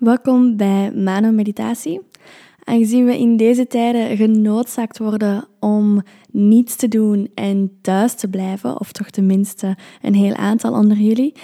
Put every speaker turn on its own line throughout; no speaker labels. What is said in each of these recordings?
Welkom bij Mano Meditatie. Aangezien we in deze tijden genoodzaakt worden om niets te doen en thuis te blijven, of toch tenminste een heel aantal onder jullie,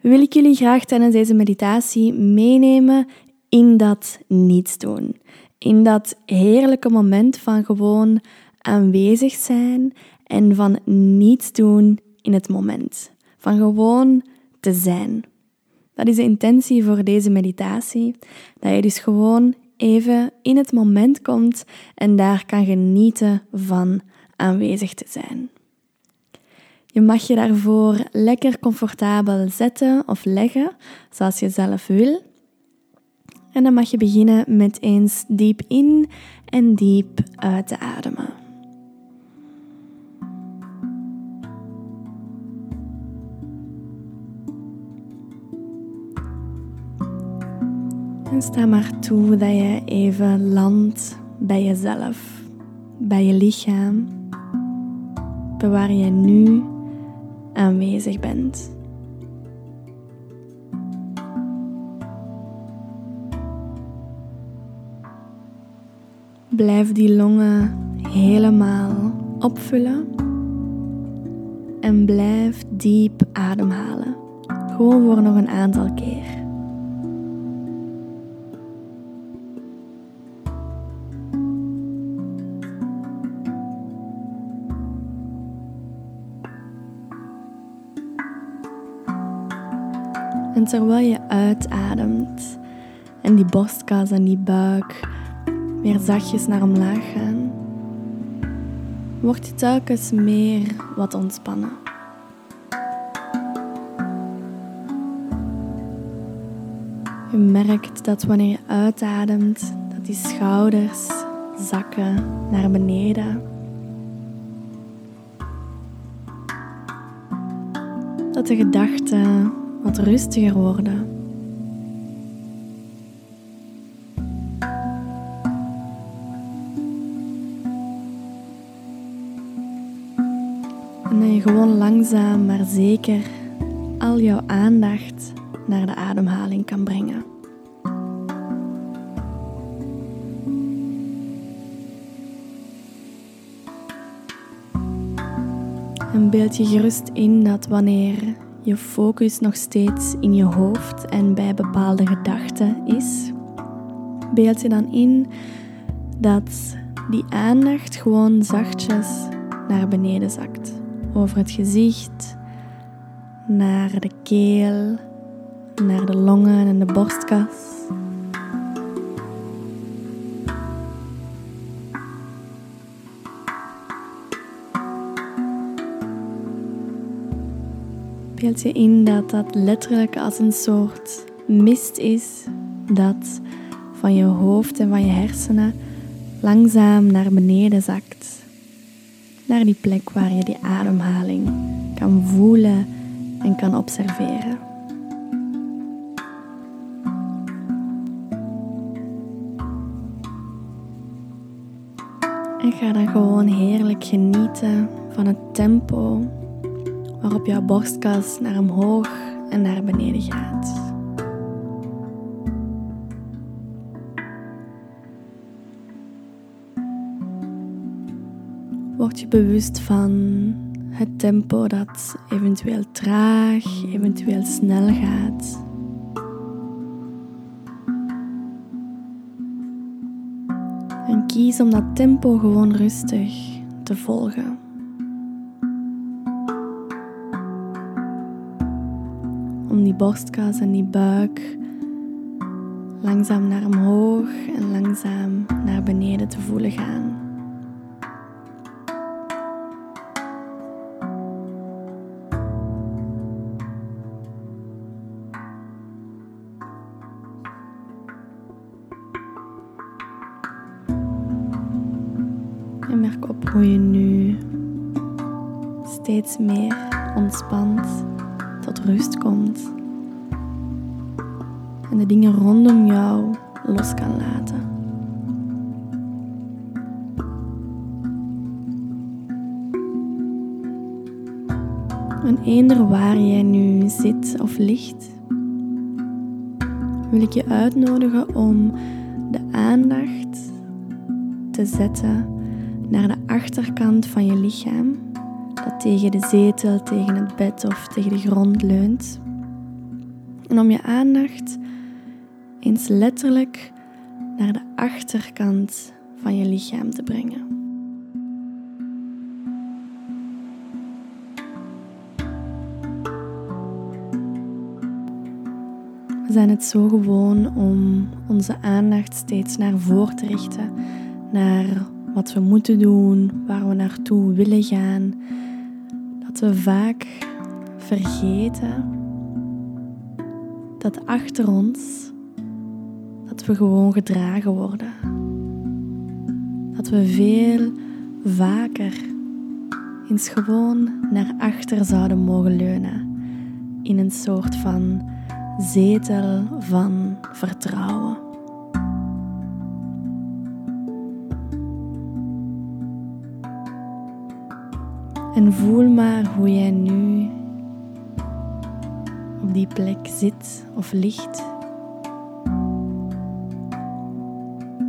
wil ik jullie graag tijdens deze meditatie meenemen in dat niets doen. In dat heerlijke moment van gewoon aanwezig zijn en van niets doen in het moment. Van gewoon te zijn. Dat is de intentie voor deze meditatie. Dat je dus gewoon even in het moment komt en daar kan genieten van aanwezig te zijn. Je mag je daarvoor lekker comfortabel zetten of leggen, zoals je zelf wil. En dan mag je beginnen met eens diep in en diep uit te ademen. Sta maar toe dat je even landt bij jezelf, bij je lichaam, bij waar je nu aanwezig bent. Blijf die longen helemaal opvullen en blijf diep ademhalen. Gewoon voor nog een aantal keer. Terwijl je uitademt en die borstkas en die buik weer zachtjes naar omlaag gaan, wordt je telkens meer wat ontspannen. Je merkt dat wanneer je uitademt, dat die schouders zakken naar beneden. Dat de gedachten wat rustiger worden. En je gewoon langzaam maar zeker al jouw aandacht naar de ademhaling kan brengen. En beeld je gerust in dat wanneer je focus nog steeds in je hoofd en bij bepaalde gedachten is, beeld je dan in dat die aandacht gewoon zachtjes naar beneden zakt. Over het gezicht, naar de keel, naar de longen en de borstkas. Je in dat dat letterlijk als een soort mist is dat van je hoofd en van je hersenen langzaam naar beneden zakt. Naar die plek waar je die ademhaling kan voelen en kan observeren. En ga dan gewoon heerlijk genieten van het tempo waarop jouw borstkas naar omhoog en naar beneden gaat. Word je bewust van het tempo dat eventueel traag, eventueel snel gaat. En kies om dat tempo gewoon rustig te volgen. Om die borstkas en die buik langzaam naar omhoog en langzaam naar beneden te voelen gaan. En merk op hoe je nu steeds meer ontspant tot rust komt en de dingen rondom jou los kan laten. En eender waar jij nu zit of ligt, wil ik je uitnodigen om de aandacht te zetten naar de achterkant van je lichaam, dat tegen de zetel, tegen het bed of tegen de grond leunt. En om je aandacht eens letterlijk naar de achterkant van je lichaam te brengen. We zijn het zo gewoon om onze aandacht steeds naar voren te richten, naar wat we moeten doen, waar we naartoe willen gaan, dat we vaak vergeten dat achter ons dat we gewoon gedragen worden. Dat we veel vaker eens gewoon naar achter zouden mogen leunen in een soort van zetel van vertrouwen. En voel maar hoe jij nu op die plek zit of ligt.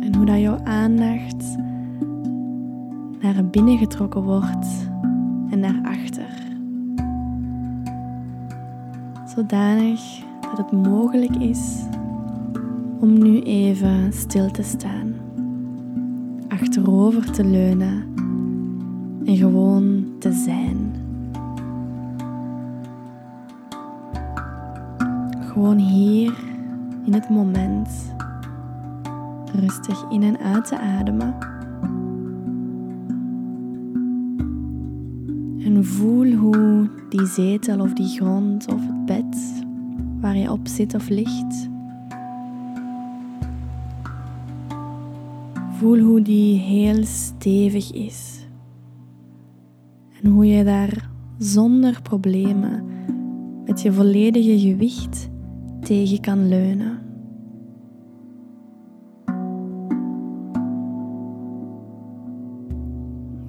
En hoe dat jouw aandacht naar binnen getrokken wordt en naar achter. Zodanig dat het mogelijk is om nu even stil te staan, achterover te leunen en gewoon zijn. Gewoon hier in het moment rustig in en uit te ademen. En voel hoe die zetel of die grond of het bed waar je op zit of ligt. Voel hoe die heel stevig is. En hoe je daar zonder problemen met je volledige gewicht tegen kan leunen.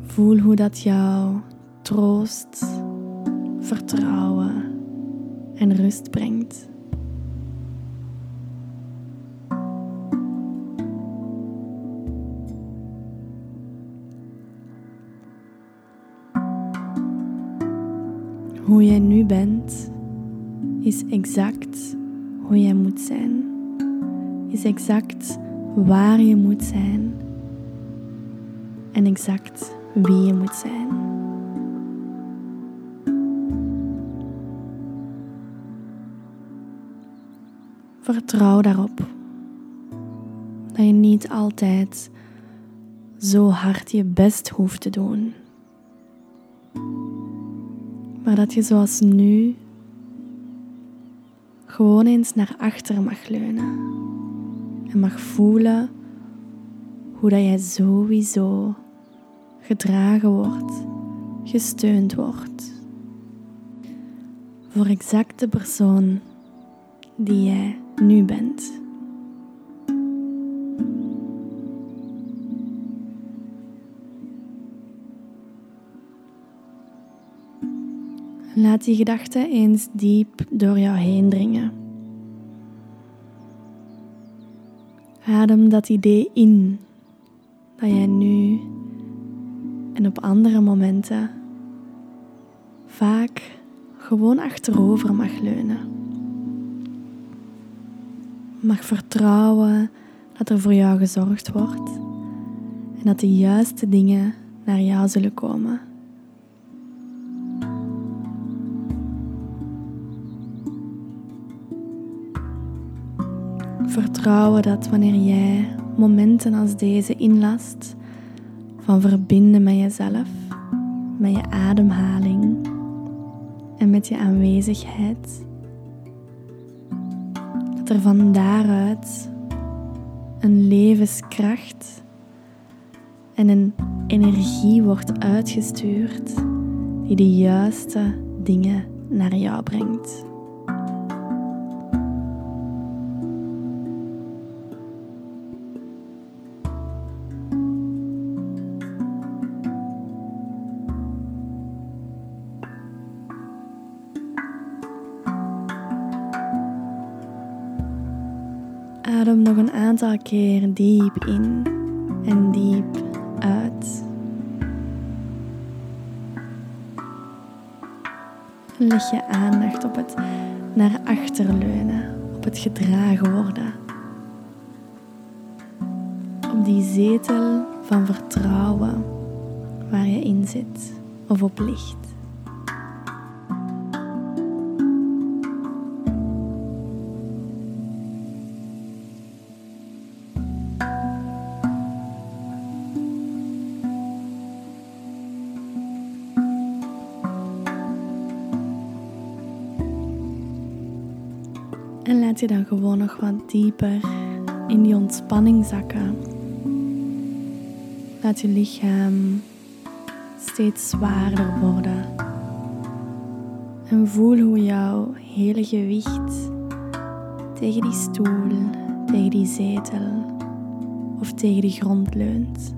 Voel hoe dat jou troost, vertrouwen en rust brengt. Hoe jij nu bent, is exact hoe jij moet zijn. Is exact waar je moet zijn. En exact wie je moet zijn. Vertrouw daarop dat je niet altijd zo hard je best hoeft te doen, maar dat je zoals nu gewoon eens naar achter mag leunen en mag voelen hoe dat jij sowieso gedragen wordt, gesteund wordt. Voor exact de persoon die jij nu bent. Laat die gedachten eens diep door jou heen dringen. Adem dat idee in dat jij nu en op andere momenten vaak gewoon achterover mag leunen. Mag vertrouwen dat er voor jou gezorgd wordt en dat de juiste dingen naar jou zullen komen. Vertrouwen dat wanneer jij momenten als deze inlast, van verbinden met jezelf, met je ademhaling en met je aanwezigheid. Dat er van daaruit een levenskracht en een energie wordt uitgestuurd die de juiste dingen naar jou brengt. Aantal keer diep in en diep uit. Leg je aandacht op het naar achter leunen, op het gedragen worden. Op die zetel van vertrouwen waar je in zit of op ligt. En laat je dan gewoon nog wat dieper in die ontspanning zakken. Laat je lichaam steeds zwaarder worden. En voel hoe jouw hele gewicht tegen die stoel, tegen die zetel of tegen de grond leunt.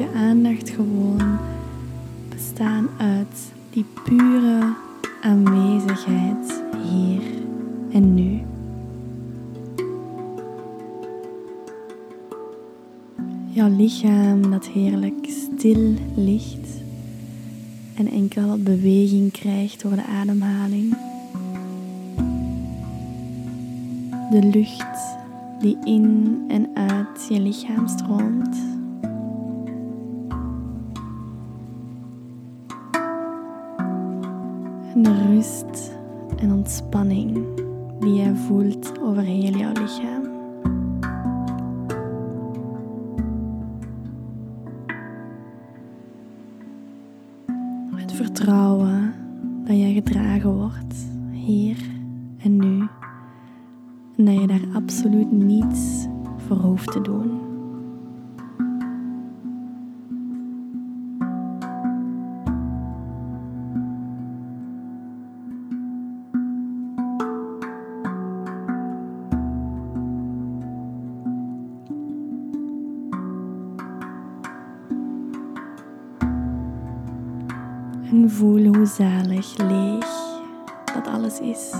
Je aandacht gewoon bestaan uit die pure aanwezigheid hier en nu. Jouw lichaam dat heerlijk stil ligt en enkel beweging krijgt door de ademhaling. De lucht die in en uit je lichaam stroomt. Rust en ontspanning die jij voelt over heel jouw lichaam. En voel hoe zalig leeg dat alles is.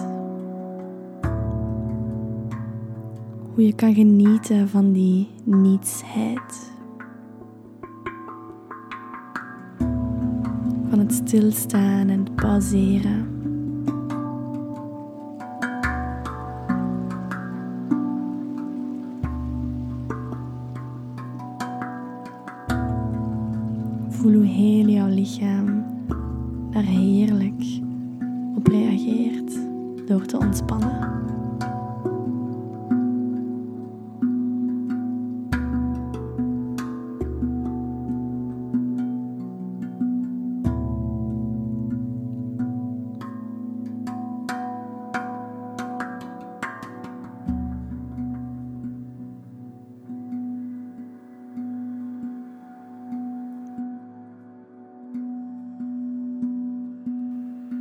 Hoe je kan genieten van die nietsheid. Van het stilstaan en het pauzeren. Ontspannen.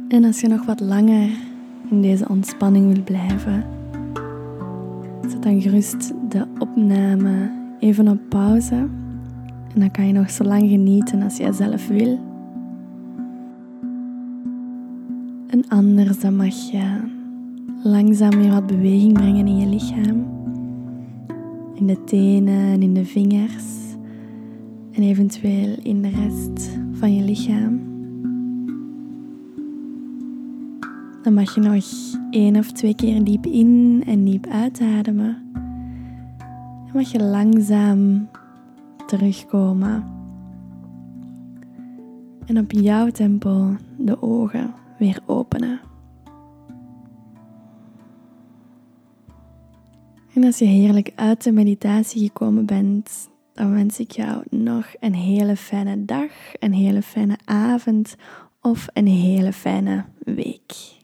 En als je nog wat langer in deze ontspanning wil blijven, zet dan gerust de opname even op pauze. En dan kan je nog zo lang genieten als jij zelf wil. En anders dan mag je langzaam weer wat beweging brengen in je lichaam. In de tenen en in de vingers. En eventueel in de rest van je lichaam. Dan mag je nog één of twee keer diep in en diep uitademen. Dan mag je langzaam terugkomen. En op jouw tempo de ogen weer openen. En als je heerlijk uit de meditatie gekomen bent, dan wens ik jou nog een hele fijne dag, een hele fijne avond of een hele fijne week.